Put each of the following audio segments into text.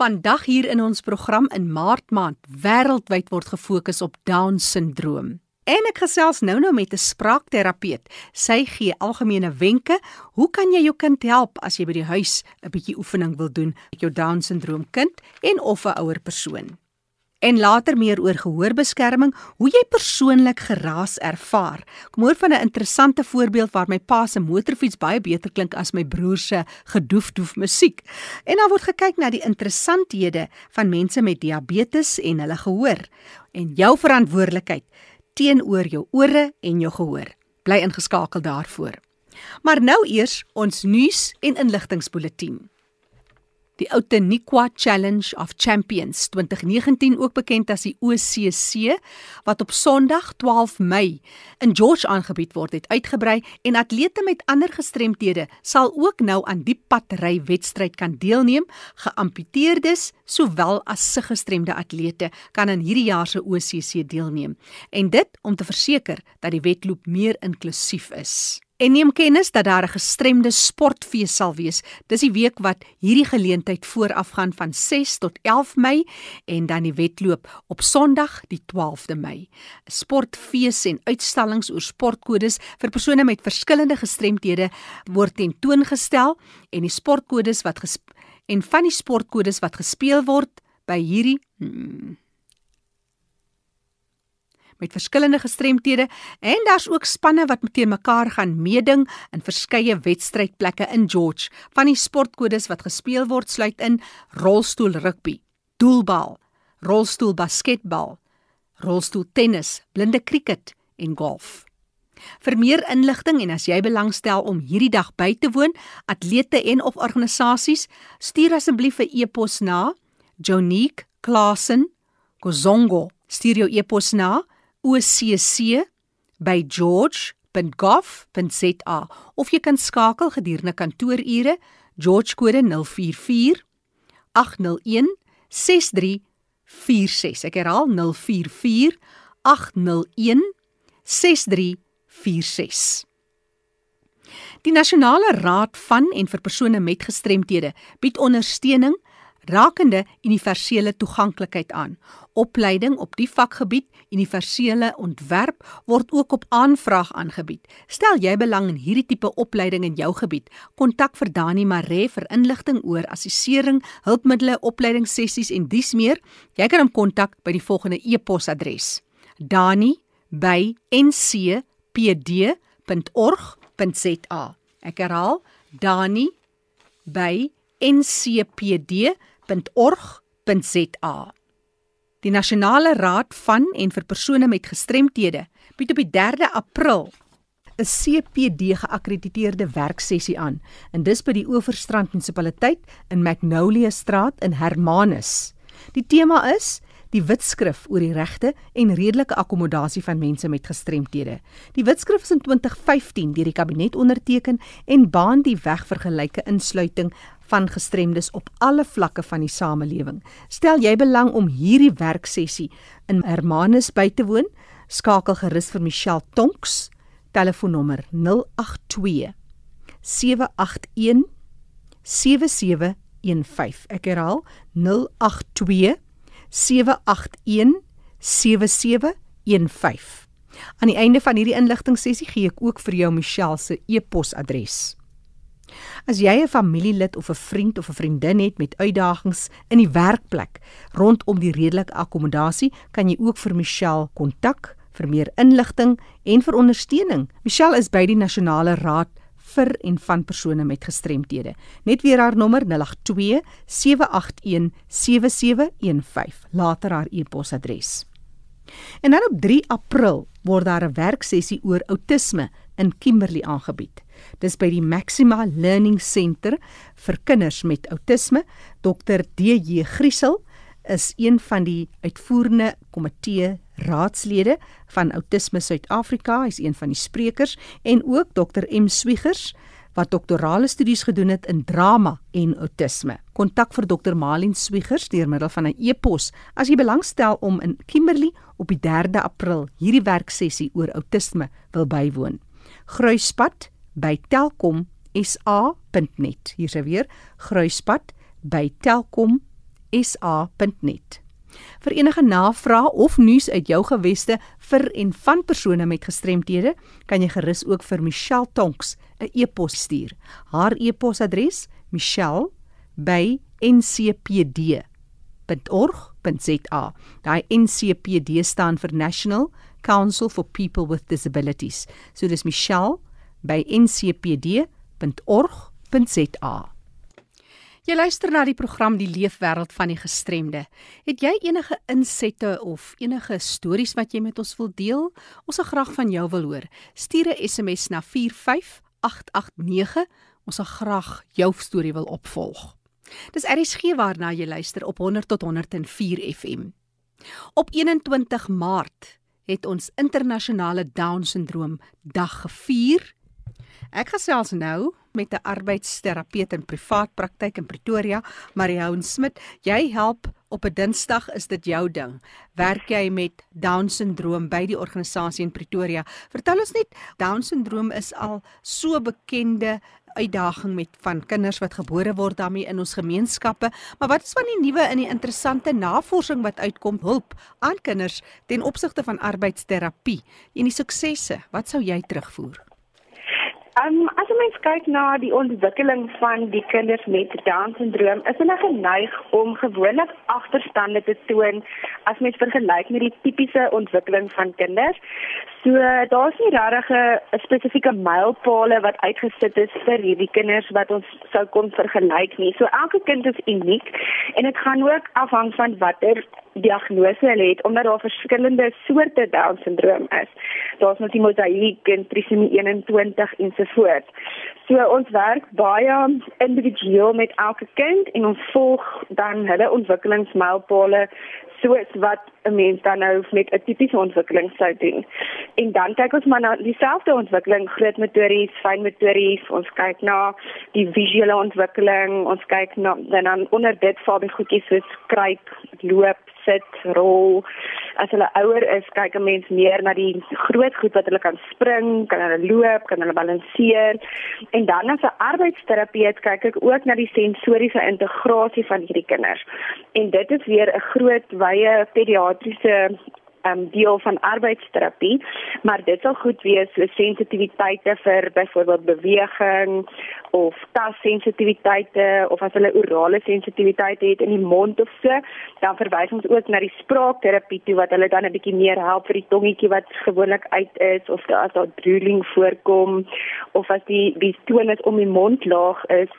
Vandag hier in ons program in Maart maand wêreldwyd word gefokus op Down-sindroom. En ek gesels nou-nou met 'n spraakterapeut. Sy gee algemene wenke. Hoe kan jy jou kind help as jy by die huis 'n bietjie oefening wil doen met jou Down-sindroom kind en of 'n ouer persoon? En later meer oor gehoorbeskerming, hoe jy persoonlik geraas ervaar. Kom hoor van 'n interessante voorbeeld waar my pa se motorfiets baie beter klink as my broer se gedoefdoef musiek. En dan word gekyk na die interessanthede van mense met diabetes en hulle gehoor en jou verantwoordelikheid teenoor jou ore en jou gehoor. Bly ingeskakel daarvoor. Maar nou eers ons nuus en inligtingspulsatie die Outeniqua Challenge of Champions 2019 ook bekend as die OCC wat op Sondag 12 Mei in George aangebied word het uitgebrei en atlete met ander gestremthede sal ook nou aan die padry wedstryd kan deelneem. Geamputeerdes sowel as se gestremde atlete kan in hierdie jaar se OCC deelneem. En dit om te verseker dat die wedloop meer inklusief is en neem kennis dat daar 'n gestremde sportfees sal wees. Dis die week wat hierdie geleentheid voorafgaan van 6 tot 11 Mei en dan die wedloop op Sondag die 12de Mei. 'n Sportfees en uitstallings oor sportkodes vir persone met verskillende gestremthede word tentoongestel en die sportkodes wat en van die sportkodes wat gespeel word by hierdie hmm, met verskillende gestremthede en daar's ook spanne wat teen mekaar gaan meeding in verskeie wedstrydplekke in George. Van die sportkodes wat gespeel word sluit in rolstoel rugby, doelbal, rolstoel basketbal, rolstoel tennis, blinde krieket en golf. Vir meer inligting en as jy belangstel om hierdie dag by te woon, atlete en of organisasies, stuur asseblief 'n e-pos na Jonique Klasen Kozongo. Stuur jou e-pos na occ@george.gov.za of jy kan skakel gedurende kantoorure George kode 044 801 6346 ek herhaal 044 801 6346 Die Nasionale Raad van en vir persone met gestremthede bied ondersteuning rakende universele toeganklikheid aan. Opleiding op die vakgebied universele ontwerp word ook op aanvraag aangebied. Stel jy belang in hierdie tipe opleiding in jou gebied, kontak vir Dani Maree vir inligting oor assessering, hulpmiddels, opleidingssessies en dies meer. Jy kan hom kontak by die volgende e-posadres: dani@ncpd.org.za. Ek herhaal: dani@ncpd.org.za www.org.za. Die Nasionale Raad van en vir persone met gestremthede bied op die 3de April 'n CPD geakkrediteerde werksessie aan en dis by die Oeverstrand munisipaliteit in Magnolia Straat in Hermanus. Die tema is die wetskrif oor die regte en redelike akkommodasie van mense met gestremthede. Die wetskrif is in 2015 deur die kabinet onderteken en baan die weg vir gelyke insluiting van gestremdes op alle vlakke van die samelewing. Stel jy belang om hierdie werksessie in Hermanus by te woon, skakel gerus vir Michelle Tonks, telefoonnommer 082 781 7715. Ek herhaal 082 781 7715. Aan die einde van hierdie inligtingsessie gee ek ook vir jou Michelle se e-posadres. As jy 'n familielid of 'n vriend of 'n vriendin het met uitdagings in die werkplek rondom die redelike akkommodasie, kan jy ook vir Michelle kontak vir meer inligting en vir ondersteuning. Michelle is by die Nasionale Raad vir en van persone met gestremthede. Net weer haar nommer 082 781 7715. Later haar e-posadres. En dan op 3 April word daar 'n werksessie oor outisme in Kimberley aangebied. Dis by die Maxima Learning Center vir kinders met outisme. Dr DJ Griesel is een van die uitvoerende komitee raadslede van Autisme Suid-Afrika. Hy's een van die sprekers en ook Dr M Swiegers wat doktorale studies gedoen het in drama en outisme. Kontak vir Dr Malien Swiegers deur middel van 'n e-pos as jy belangstel om in Kimberley op die 3de April hierdie werksessie oor outisme wil bywoon. Gruispad by telkomsa.net. Hier's weer Gruispad by telkomsa www.sa.net. Vir enige navrae of nuus uit jou geweste vir en van persone met gestremthede, kan jy gerus ook vir Michelle Tonks 'n e-pos stuur. Haar e-posadres: michelle@ncpd.org.za. Daai NCPD staan vir National Council for People with Disabilities. So dis michelle@ncpd.org.za. Jy luister na die program Die Leefwêreld van die Gestremde. Het jy enige insette of enige stories wat jy met ons wil deel? Ons sal graag van jou wil hoor. Stuur 'n SMS na 45889. Ons sal graag jou storie wil opvolg. Dis RSG waarna jy luister op 100 tot 104 FM. Op 21 Maart het ons internasionale Down syndroom dag gevier. Ek gesels nou met 'n arbeidsterapeut in privaat praktyk in Pretoria, Marihoun Smit. Jy help op 'n Dinsdag is dit jou ding. Werk jy met Down syndroom by die organisasie in Pretoria? Vertel ons net, Down syndroom is al so bekende uitdaging met van kinders wat gebore word daarmee in ons gemeenskappe, maar wat is van die nuwe en die interessante navorsing wat uitkom hulp aan kinders ten opsigte van arbeidsterapie en die suksesse? Wat sou jy terugvoer? Um, as mens kyk na die ontwikkeling van die kinders met Down-sindroom, is hulle geneig om gewoonlik agterstande te toon as mens vergelyk met die tipiese ontwikkeling van kinders. So daar's nie regtig 'n spesifieke mylpaale wat uitgesit is vir hierdie kinders wat ons sou kon vergelyk nie. So elke kind is uniek en dit gaan ook afhang van watter diagnose hulle het omdat daar verskillende soorte Down syndroom is. Daar's nog die mosaïek en trisomie 21 en so ons werk baie individueel met elke kind en ons volg dan hulle ontwikkelingsmylpale soos wat 'n mens dan nou met 'n tipiese ontwikkeling sou doen. En dan kyk ons maar na dieselfde ontwikkeling, grootmotories, fynmotories, ons kyk na die visuele ontwikkeling, ons kyk na dan onder dit val die goedjies soos kruip, loop, sit, rol. As hulle ouer is, kyk 'n mens meer na die groot goed wat hulle kan spring, kan hulle loop, kan hulle balanseer. En dan as 'n arbeidsterapeut kyk ek ook na die sensoriese integrasie van hierdie kinders. En dit is weer 'n groot wye pediatriese um, deel van arbeidsterapie, maar dit sal goed wees so sensitiwiteite vir byvoorbeeld beweging of tassensitiwiteite of as hulle orale sensitiwiteit het in die mond of so, dan verwys ons ook na die spraakterapie toe wat hulle dan 'n bietjie meer help vir die tongetjie wat gewoonlik uit is of as daar drooling voorkom of as die die tonus om die mond laag is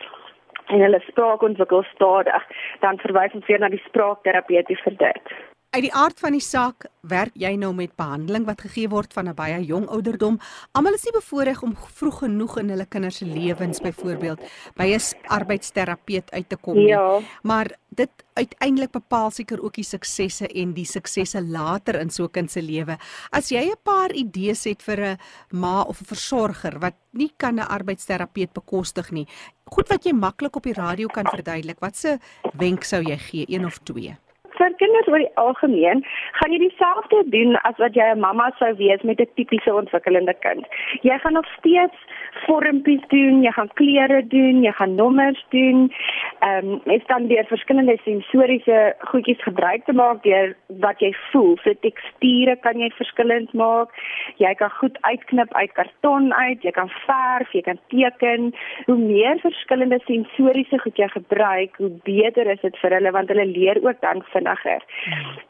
en hulle spraak ontwikkel stadig, dan verwys ons weer na die spraakterapie vir dit. Uit die aard van die saak werk jy nou met behandeling wat gegee word van 'n baie jong ouderdom. Almal is nie bevoorreg om vroeg genoeg in hulle kinders se lewens byvoorbeeld by 'n arbeidsterapeut uit te kom nie. Ja. Maar dit uiteindelik bepaal seker ook die suksesse en die suksesse later in so 'n kind se lewe. As jy 'n paar idees het vir 'n ma of 'n versorger wat nie kan 'n arbeidsterapeut bekostig nie, goed wat jy maklik op die radio kan verduidelik, watse wenk sou jy gee, een of twee? Vir kinders oor die algemeen gaan jy dieselfde doen as wat jy 'n mamma sou wees met 'n tipiese ontwikkelende kind. Jy gaan nog steeds vormpies doen, jy gaan kleure doen, jy gaan nommers doen. Ehm um, is dan deur verskillende sensoriese goedjies gebruik te maak deur wat jy voel. Vir teksture kan jy verskillend maak. Jy kan goed uitknip uit karton uit, jy kan verf, jy kan teken. Hoe meer verskillende sensoriese goed jy gebruik, hoe beter is dit vir hulle want hulle leer ook dan vinnig vinniger.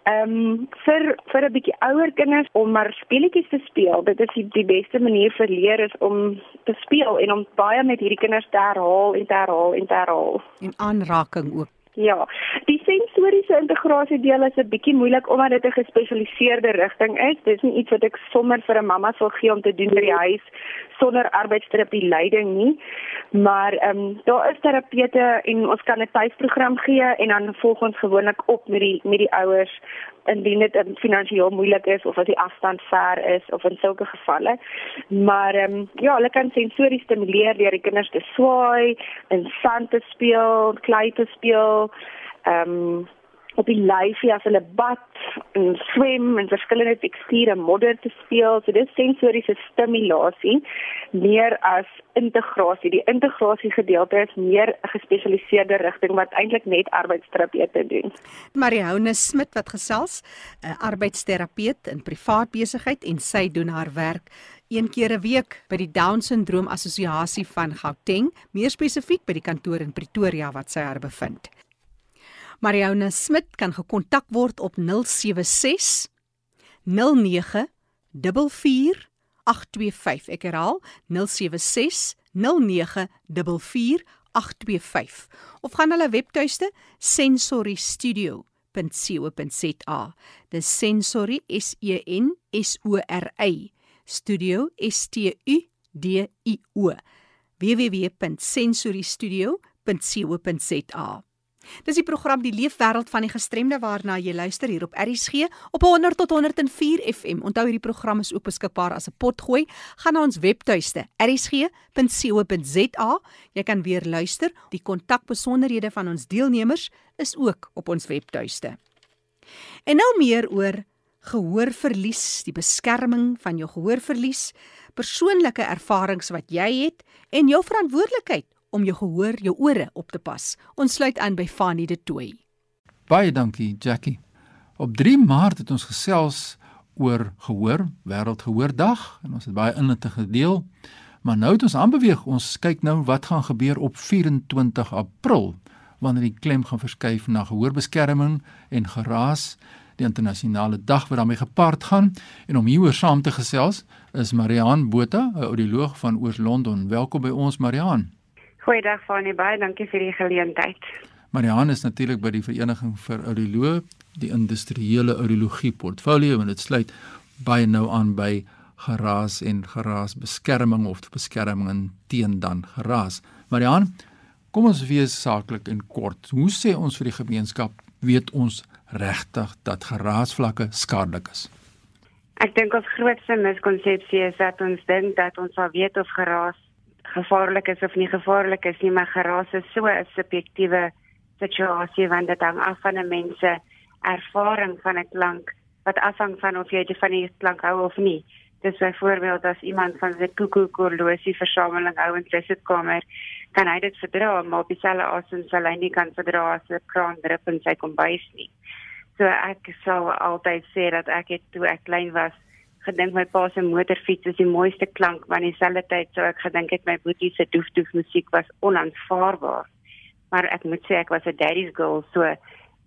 Ehm um, vir vir 'n bietjie ouer kinders om maar speletjies te speel, dit is die, die beste manier vir leer is om te speel en om baie met hierdie kinders te herhaal en te herhaal en te herhaal. En aanraking ook. Ja, die sensoriese integrasie deel is 'n bietjie moeilik omdat dit 'n gespesialiseerde rigting is. Dit is nie iets wat ek sommer vir 'n mamma sal gee om te doen by die huis sonder arbeidsterapie leiding nie. Maar ehm um, daar is terapeute en ons kan 'n tuisprogram gee en dan volg ons gewoonlik op met die met die ouers indien dit um, finansiëel moeilik is of as die afstand ver is of in sulke gevalle. Maar ehm um, ja, hulle kan sensories stimuleer deur die kinders te swaai, in sand te speel, klei te speel. Ehm um, op die lyfie as hulle bad en swem en verskillende teksture modder te speel. So dis sensoriese stimulasie. meer as integrasie. Die integrasie gedeelte is meer 'n gespesialiseerde rigting wat eintlik net arbeidsterapeute doen. Marione Smit wat gesels, 'n arbeidsterapeut in privaat besigheid en sy doen haar werk een keer 'n week by die Down Syndroom Assosiasie van Gauteng, meer spesifiek by die kantoor in Pretoria wat sy haar bevind. Marione Smit kan gekontak word op 076 09 44 825. Ek herhaal 076 09 44 825 of gaan hulle webtuiste sensorystudio.co.za. Dis sensory S E N S O R Y studio S T U D I O www.sensorystudio.co.za. Dis die program Die Leefwêreld van die Gestremde waarna jy luister hier op RSG op 100 tot 104 FM. Onthou hierdie program is ook beskikbaar as 'n potgooi. Gaan na ons webtuiste rsg.co.za. Jy kan weer luister. Die kontakbesonderhede van ons deelnemers is ook op ons webtuiste. En nou meer oor gehoorverlies, die beskerming van jou gehoorverlies, persoonlike ervarings wat jy het en jou verantwoordelikheid om jou gehoor, jou ore op te pas. Ons sluit aan by Fanny de Tooi. Baie dankie, Jackie. Op 3 Maart het ons gesels oor gehoor, Wêreldgehoordag en ons het baie inligting gedeel. Maar nou het ons aanbeweeg. Ons kyk nou wat gaan gebeur op 24 April wanneer die klem gaan verskuif na gehoorbeskerming en geraas die internasionale dag wat daarmee gepaard gaan en om hieroor saam te gesels is Mariaan Botha, 'n audioloog van Oos-London. Welkom by ons Mariaan. Goeiedag Fanie, baie dankie vir die geleentheid. Marianne is natuurlik by die Vereniging vir Audioloë, die industriële audiologie portfolio en dit sluit baie nou aan by geraas en geraasbeskerming of beskerming teen dan geraas. Marianne, kom ons wees saaklik en kort. Hoe sê ons vir die gemeenskap weet ons regtig dat geraasvlakke skadelik is? Ek dink ons grootste miskonsepsie is dat ons dink dat ons al weet of geraas gevaarlik is of nie gevaarlik is nie, maar geraas is so 'n subjektiewe situasie want dit hang af van 'n mens se ervaring van 'n klank wat afhang van of jy van die klank hou of nie. Dis byvoorbeeld as iemand van sy koekoekorlosie versameling hou in sy sitkamer, kan hy dit verdra, maar op dieselfde asem sal hy nie kan verdra as 'n kraan drup in sy kombuis nie. So ek sal altyd sê dat ek het toe ek klein was gedink my pa se motorfiets is die mooiste klank, maar in dieselfde tyd sou ek gedink het my boetie se doef doef musiek was onaanvaarbaar. Maar ek moet sê ek was 'n daddy's girl, so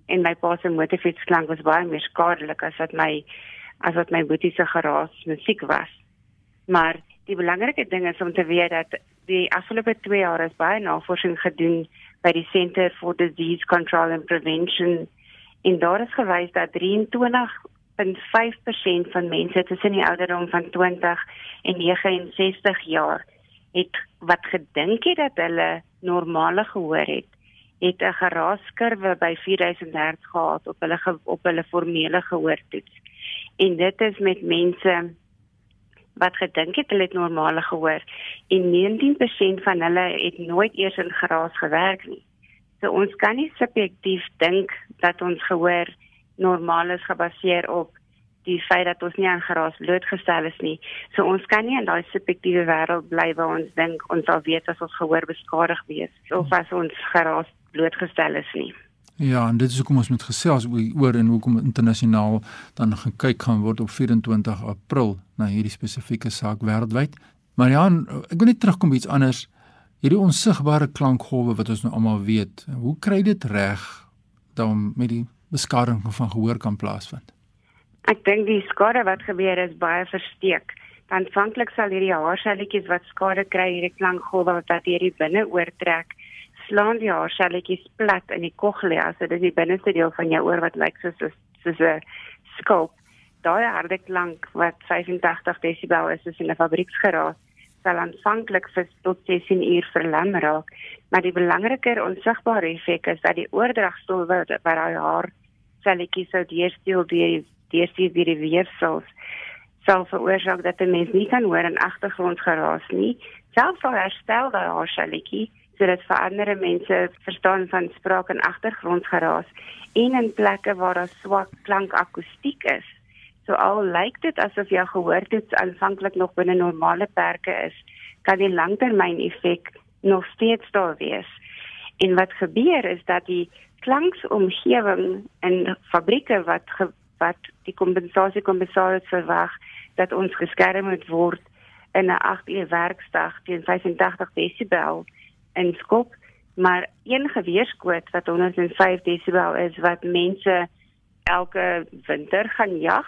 en my pa se motorfiets klank was baie meer skadelik as wat my as wat my boetie se geraas musiek was. Maar die belangrike ding is om te weet dat die afgelope 2 jaar is baie navorsing gedoen by die Center for Disease Control and Prevention en daar is gewys dat 0.5% van mense tussen die ouderdom van 20 en 69 jaar het wat gedink het dat hulle normale gehoor het, het 'n geraaskurwe by 4000 Hz gehad op hulle op hulle formele gehoortoets. En dit is met mense wat gedink het hulle het normale gehoor en 19% van hulle het nooit eers in geraas gewerk nie. So ons kan nie subjektief dink dat ons gehoor normaal is gebaseer op die feit dat ons nie aan geraas blootgestel is nie. So ons kan nie in daai subjektiewe wêreld bly waar ons dink ons sal weet as ons gehoor beskadig wees of as ons geraas blootgestel is nie. Ja, en dit is hoekom ons moet gesels oor en hoekom internasionaal dan gekyk gaan word op 24 April na hierdie spesifieke saak wêreldwyd. Marian, ek wil net terugkom by iets anders. Hierdie onsigbare klankgolwe wat ons nou almal weet, hoe kry dit reg dan met die beskadiging van gehoor kan plaasvind. Ek dink die skade wat gebeur is baie versteek. Aanvanklik sal hierdie haarselletjies wat skade kry, hierdie klankgolwe wat hierdie binne oortrek, slaan die haarselletjies plat in die cochlea, so dit is die binneste deel van jou oor wat lyk soos soos 'n skulp. Daai harde klank wat 85 desibel is, is in 'n fabrieksgeraas sal aanvanklik vir tot 16 uur verlam raak, maar die belangriker onsigbare effek is dat die oordragstowwe wat daai haar selletjies sou deursteel deur deurstuur deur die weefsels sal veroorsaak dat 'n mens nie kan hoor in agtergrondgeraas nie. Selfs al herstel daai haar selletjie sodat vir ander mense verstaan van spraak en agtergrondgeraas en in plekke waar daar swak klankakoestiek is So al lyk dit asof jou gehoortoets aanvanklik nog binne normale perke is, kan die langtermyn-effek nog steeds daar wees. En wat gebeur is dat die klanksomgewing in fabrieke wat ge, wat die kompensasie kompensasie verwag dat ons geskerm word in 'n 8 uur werkdag teen 85 desibel in skop, maar een geweerskoot wat 105 desibel is wat mense elke winter gaan jag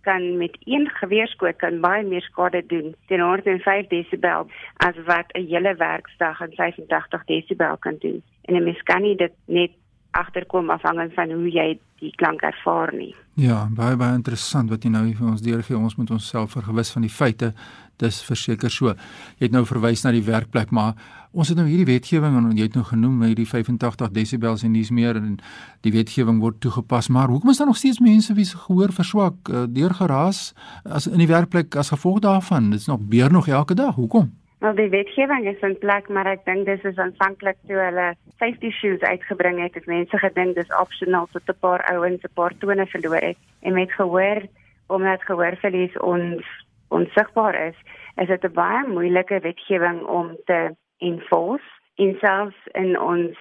kan met een geweerskoot kan baie meer skade doen teen 105 desibel as wat 'n hele werkdag aan 85 desibel kan doen. En 'n mens kan nie dit net agterkom afhangend van hoe jy die klank ervaar nie. Ja, baie baie interessant wat jy nou vir ons deurgee. Ons moet onsself vergewis van die feite. Dis verseker so. Jy het nou verwys na die werkplek, maar ons het nou hierdie wetgewing en jy het nou genoem hierdie 85 desibels en dis meer en die wetgewing word toegepas, maar hoekom is daar nog steeds mense wie se gehoor verswak uh, deur geraas as in die werkplek as gevolg daarvan? Dit's nog beer nog elke dag. Hoekom? Wel die wetgewing is in plek, maar ek dink dis is aanvanklik toe hulle safety shoes uitgebring het, het mense gedink dis optional tot 'n paar ouens 'n paar tone verloor het en met gehoor omdat gehoorverlies ons onsigbaar is, is dit 'n baie moeilike wetgewing om te enforce. En selfs in ons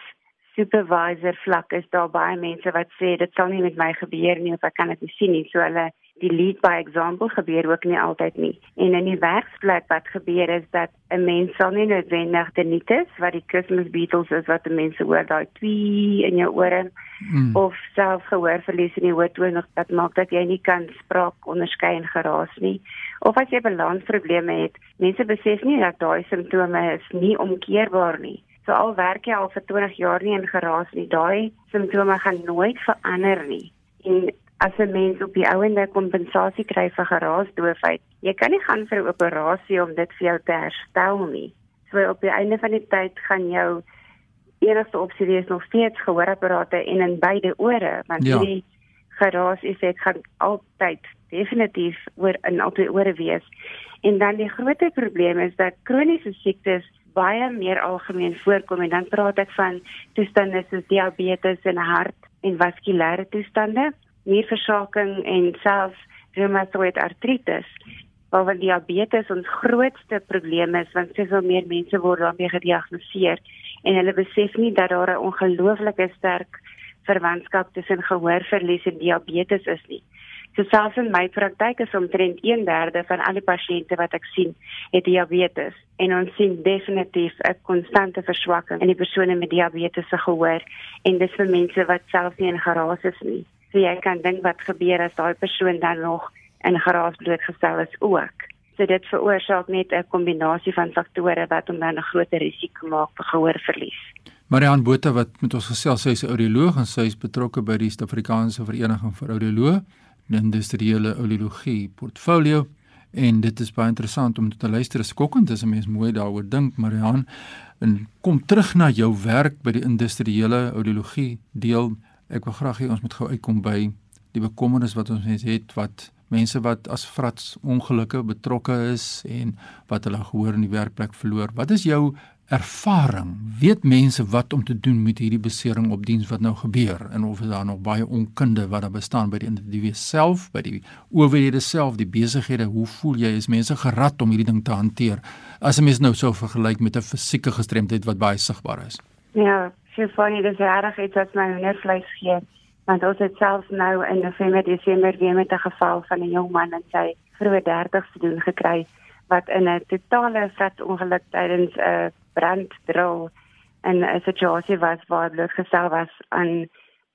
supervisor vlak is daar baie mense wat sê dit sal nie met my gebeur nie of ek kan dit nie sien nie. So hulle die lead by example gebeur ook nie altyd nie. En in die werksplek wat gebeur is dat 'n mens sal nie noodwendig tinnitus wat die Christmas beetles is wat die mense hoor daai twee in jou ore mm. of self gehoor verlies in die hooftoon of dat maak dat jy nie kan spraak onderskei en geraas nie. Of as jy balansprobleme het, mense besef nie dat daai simptome is nie omkeerbaar nie. So al werk jy al vir 20 jaar nie in geraas nie, daai simptome gaan nooit verander nie. En as 'n mens op die ouende kompensasie kry vir geraasdoofheid, jy kan nie gaan vir 'n operasie om dit vir jou te herstel nie. So op die einde van die tyd gaan jou enigste opsie wees nog steeds gehoorapparate en in beide ore, want ja. die geraas effek gaan altyd definitief oor in albei ore wees. En dan die groot probleem is dat kroniese siektes baie meer algemeen voorkom en dan praat ek van toestande soos diabetes en hart en vaskulêre toestande nierversaking en selfs reumatoid artritis. Waar diabetes ons grootste probleem is want soveel meer mense word daarmee gediagnoseer en hulle besef nie dat daar 'n ongelooflike sterk verwantskap tussen gehoorverlies en diabetes is nie. So selfs in my praktyk is omtrent 1/3 van al die pasiënte wat ek sien, het diabetes en ons sien definitief 'n konstante verswakking in die persone met diabetes se gehoor en dis vir mense wat self nie in geraas is nie. So jy kan dink wat gebeur as daai persoon dan nog in geraas blootgestel is ook. So dit veroorsaak net 'n kombinasie van faktore wat hom dan 'n groot risiko maak vir gehoorverlies. Marian Botha wat met ons gesels, sy is 'n audioloog en sy is betrokke by die Suid-Afrikaanse Vereniging vir Audioloë, 'n industriële audiologie portfolio. En dit is baie interessant om te luister. Skokkend is 'n mens mooi daaroor dink, Marian. En kom terug na jou werk by die industriële audiologie deel ek wil graag hê ons moet gou uitkom by die bekommernis wat ons het wat mense wat as frats ongelukke betrokke is en wat hulle gehoor in die werkplek verloor. Wat is jou ervaring? Weet mense wat om te doen met hierdie besering op diens wat nou gebeur en of daar nog baie onkunde wat daar bestaan by die individu self, by die owerhede self, die besighede? Hoe voel jy is mense gerad om hierdie ding te hanteer? As 'n mens nou sou vergelyk met 'n fisieke gestremdheid wat baie sigbaar is. Ja, van die regtig iets wat my nervleis gee. Want ons het self nou in November, Desember weer met 'n geval van 'n jong man en sy vroeë 30's te doen gekry wat in 'n totale verongeluk tydens 'n branddrol in 'n situasie was waar bloot gestel was aan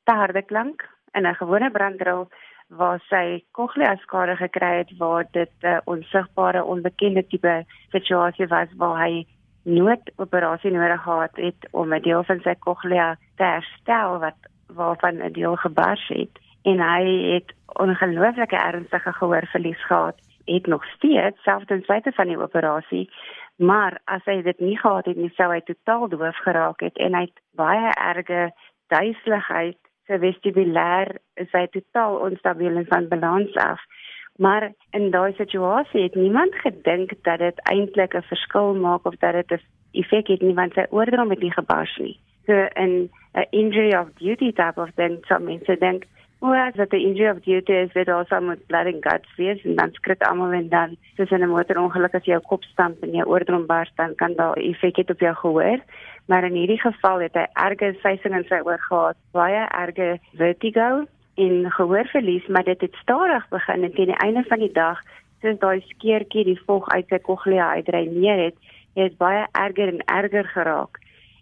harde klank en 'n gewone branddrol waar sy cochlea skade gekry het waar dit 'n uh, onsigbare onbekende tipe situasie was waar hy noodoperasie nodig gehad het om 'n deel van sy cochlea te herstel wat waarvan 'n deel gebars het. En hy het ongelooflike ernstige gehoorverlies gehad. Het nog steeds selfs ten spyte van die operasie maar as hy dit nie gehad het nie sou hy totaal doof geraak het en hy het baie erge duiseligheid. Sy vestibulêr is hy totaal onstabiel en van balans af Maar in daai situasie het niemand gedink dat dit eintlik 'n verskil maak of dat dit 'n effek het nie want sy oordrom het nie gebars nie. So in 'n injury of duty type of thing so mense dink O, as dit 'n injury of duty is, dit also moet blood and guts wees en dan skrik almal en dan soos in 'n motorongeluk as jou kop stamp en jou oordrom bars dan kan daar effek hê op jou gehoor. Maar in hierdie geval het hy erge suising in sy oor gehad, baie erge vertigo en gehoorverlies, maar dit het stadig begin en teen die einde van die dag, soos daai skeertjie die vog uit sy cochlea uitdreineer het, het hy baie erger en erger geraak.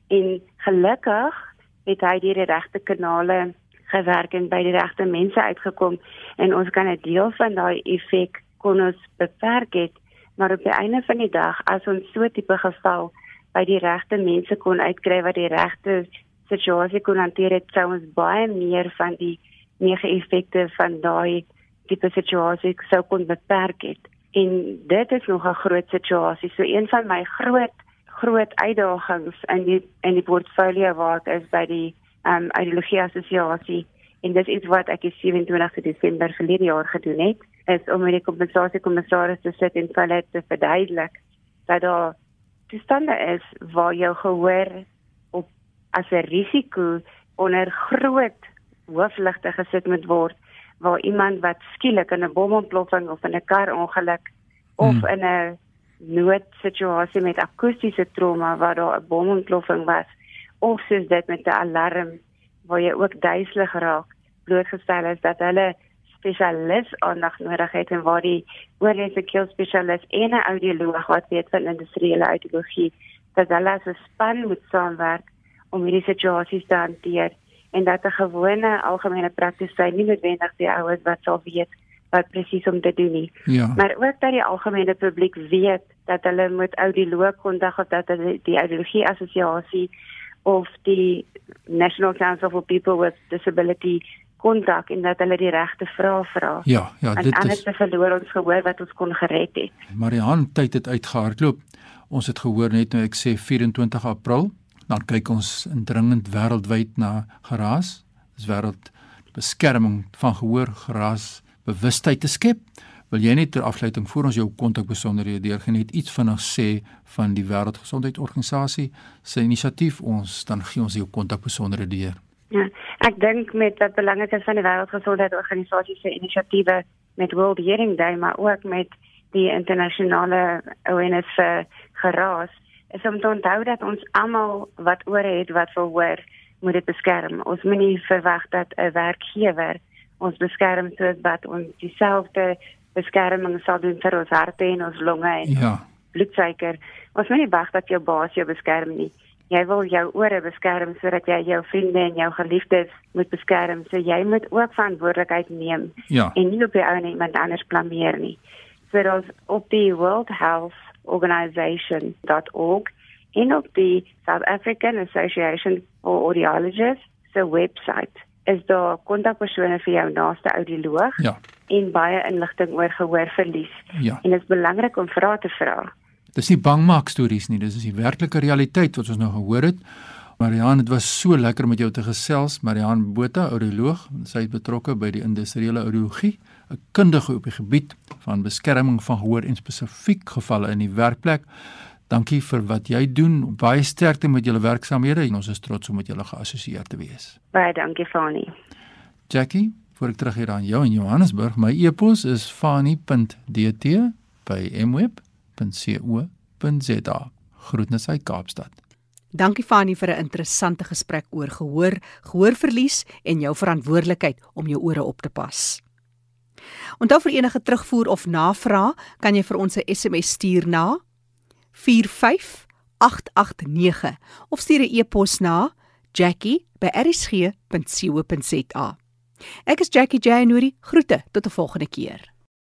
En gelukkig het hy die regte kanale gewerk en by die regte mense uitgekom en ons kan 'n deel van daai effek kon ons beperk het maar op die einde van die dag as ons so tipe geval by die regte mense kon uitkry wat die regte situasie kon hanteer het sou ons baie meer van die negatiewe effekte van daai tipe situasie sou kon beperk het. En dit is nog 'n groot situasie. So een van my groot groot uitdagings in die in die portfolio wat is by die um ideologie assosiasie en dis iets wat ek die 27 Desember verlede jaar gedoen het is om met die kompensasiekommissaris te sit en hulle te verduidelik dat daar toestande is waar jou gehoor op as 'n risiko onder groot hoofligte gesit moet word waar iemand wat skielik in 'n bomontploffing of in 'n karongeluk of hmm. in 'n noodsituasie met akoestiese trauma waar daar 'n bomontploffing was of soos dit met 'n alarm waar jy ook duiselig raak blootgestel is dat hulle spesialis aandag nodig het en waar die oorlese keel spesialis en 'n audioloog wat weet van industriële audiologie dat hulle as 'n span moet saamwerk om hierdie situasies te hanteer en dat 'n gewone algemene praktisyn nie noodwendig die ouers wat sal weet wat presies om te doen nie. Ja. Maar ook dat die algemene publiek weet dat hulle moet audioloog kontak of dat hulle die audiologie assosiasie of die National Council for People with Disability kontak en dat hulle die regte vrae vra. Ja, ja, en dit anders is te verloor ons gehoor wat ons kon gered het. Marihan tyd het uitgehardloop. Ons het gehoor net nou ek sê 24 April, dan kyk ons indringend wêreldwyd na geraas. Dis wêreld beskerming van gehoor geraas bewustheid te skep. Wil jy net ter afsluiting voor ons jou kontak besonderhede deurgee net iets vinnig sê van die Wêreldgesondheidsorganisasie se inisiatief ons dan gee ons jou kontak besonderhede deur. Ja, ek dink met wat belangrik is van die Wêreldgesondheidsorganisasie se inisiatiewe met World Hearing Day maar ook met die internasionale awareness vir geraas is om te onthou dat ons almal wat oor het wat wil hoor moet dit beskerm. Ons moenie verwag dat 'n werkgewer ons beskerm soos wat ons dieselfde beskerming sal doen vir ons harte en ons longe en Ja. bloedsuiker. Ons moenie wag dat jou baas jou beskerm nie jy wil jou ore beskerm sodat jy jou vriende en jou geliefdes moet beskerm. So jy moet ook verantwoordelikheid neem Ja. en nie op die ou en iemand anders blameer nie. So daar's op die World Health Organization.org en op die South African Association for Audiologists se webwerf is daar kontakpersone vir jou naaste audioloog Ja. en baie inligting oor gehoorverlies. Ja. En dit is belangrik om vrae te vra. Dis nie bangmaak stories nie, dis is die werklike realiteit wat ons nou gehoor het. Marian, dit was so lekker met jou te gesels. Marian Botha, audioloog, sy is betrokke by die industriële audiologie, 'n kundige op die gebied van beskerming van gehoor en spesifiek gevalle in die werkplek. Dankie vir wat jy doen. Baie sterkte met julle werksamehede en ons is trots om met julle geassosieer te wees. Baie dankie Fani. Jackie, voor ek terug hier aan jou in Johannesburg, my e-pos is fani.dt by mweb.co.za. Groetnisse uit Kaapstad. Dankie Fanie vir 'n interessante gesprek oor gehoor, gehoorverlies en jou verantwoordelikheid om jou ore op te pas. Onthou vir enige terugvoer of navraag, kan jy vir ons 'n SMS stuur na 45889 of stuur 'n e-pos na jackie@rsg.co.za. Ek is Jackie January. Groete tot 'n volgende keer.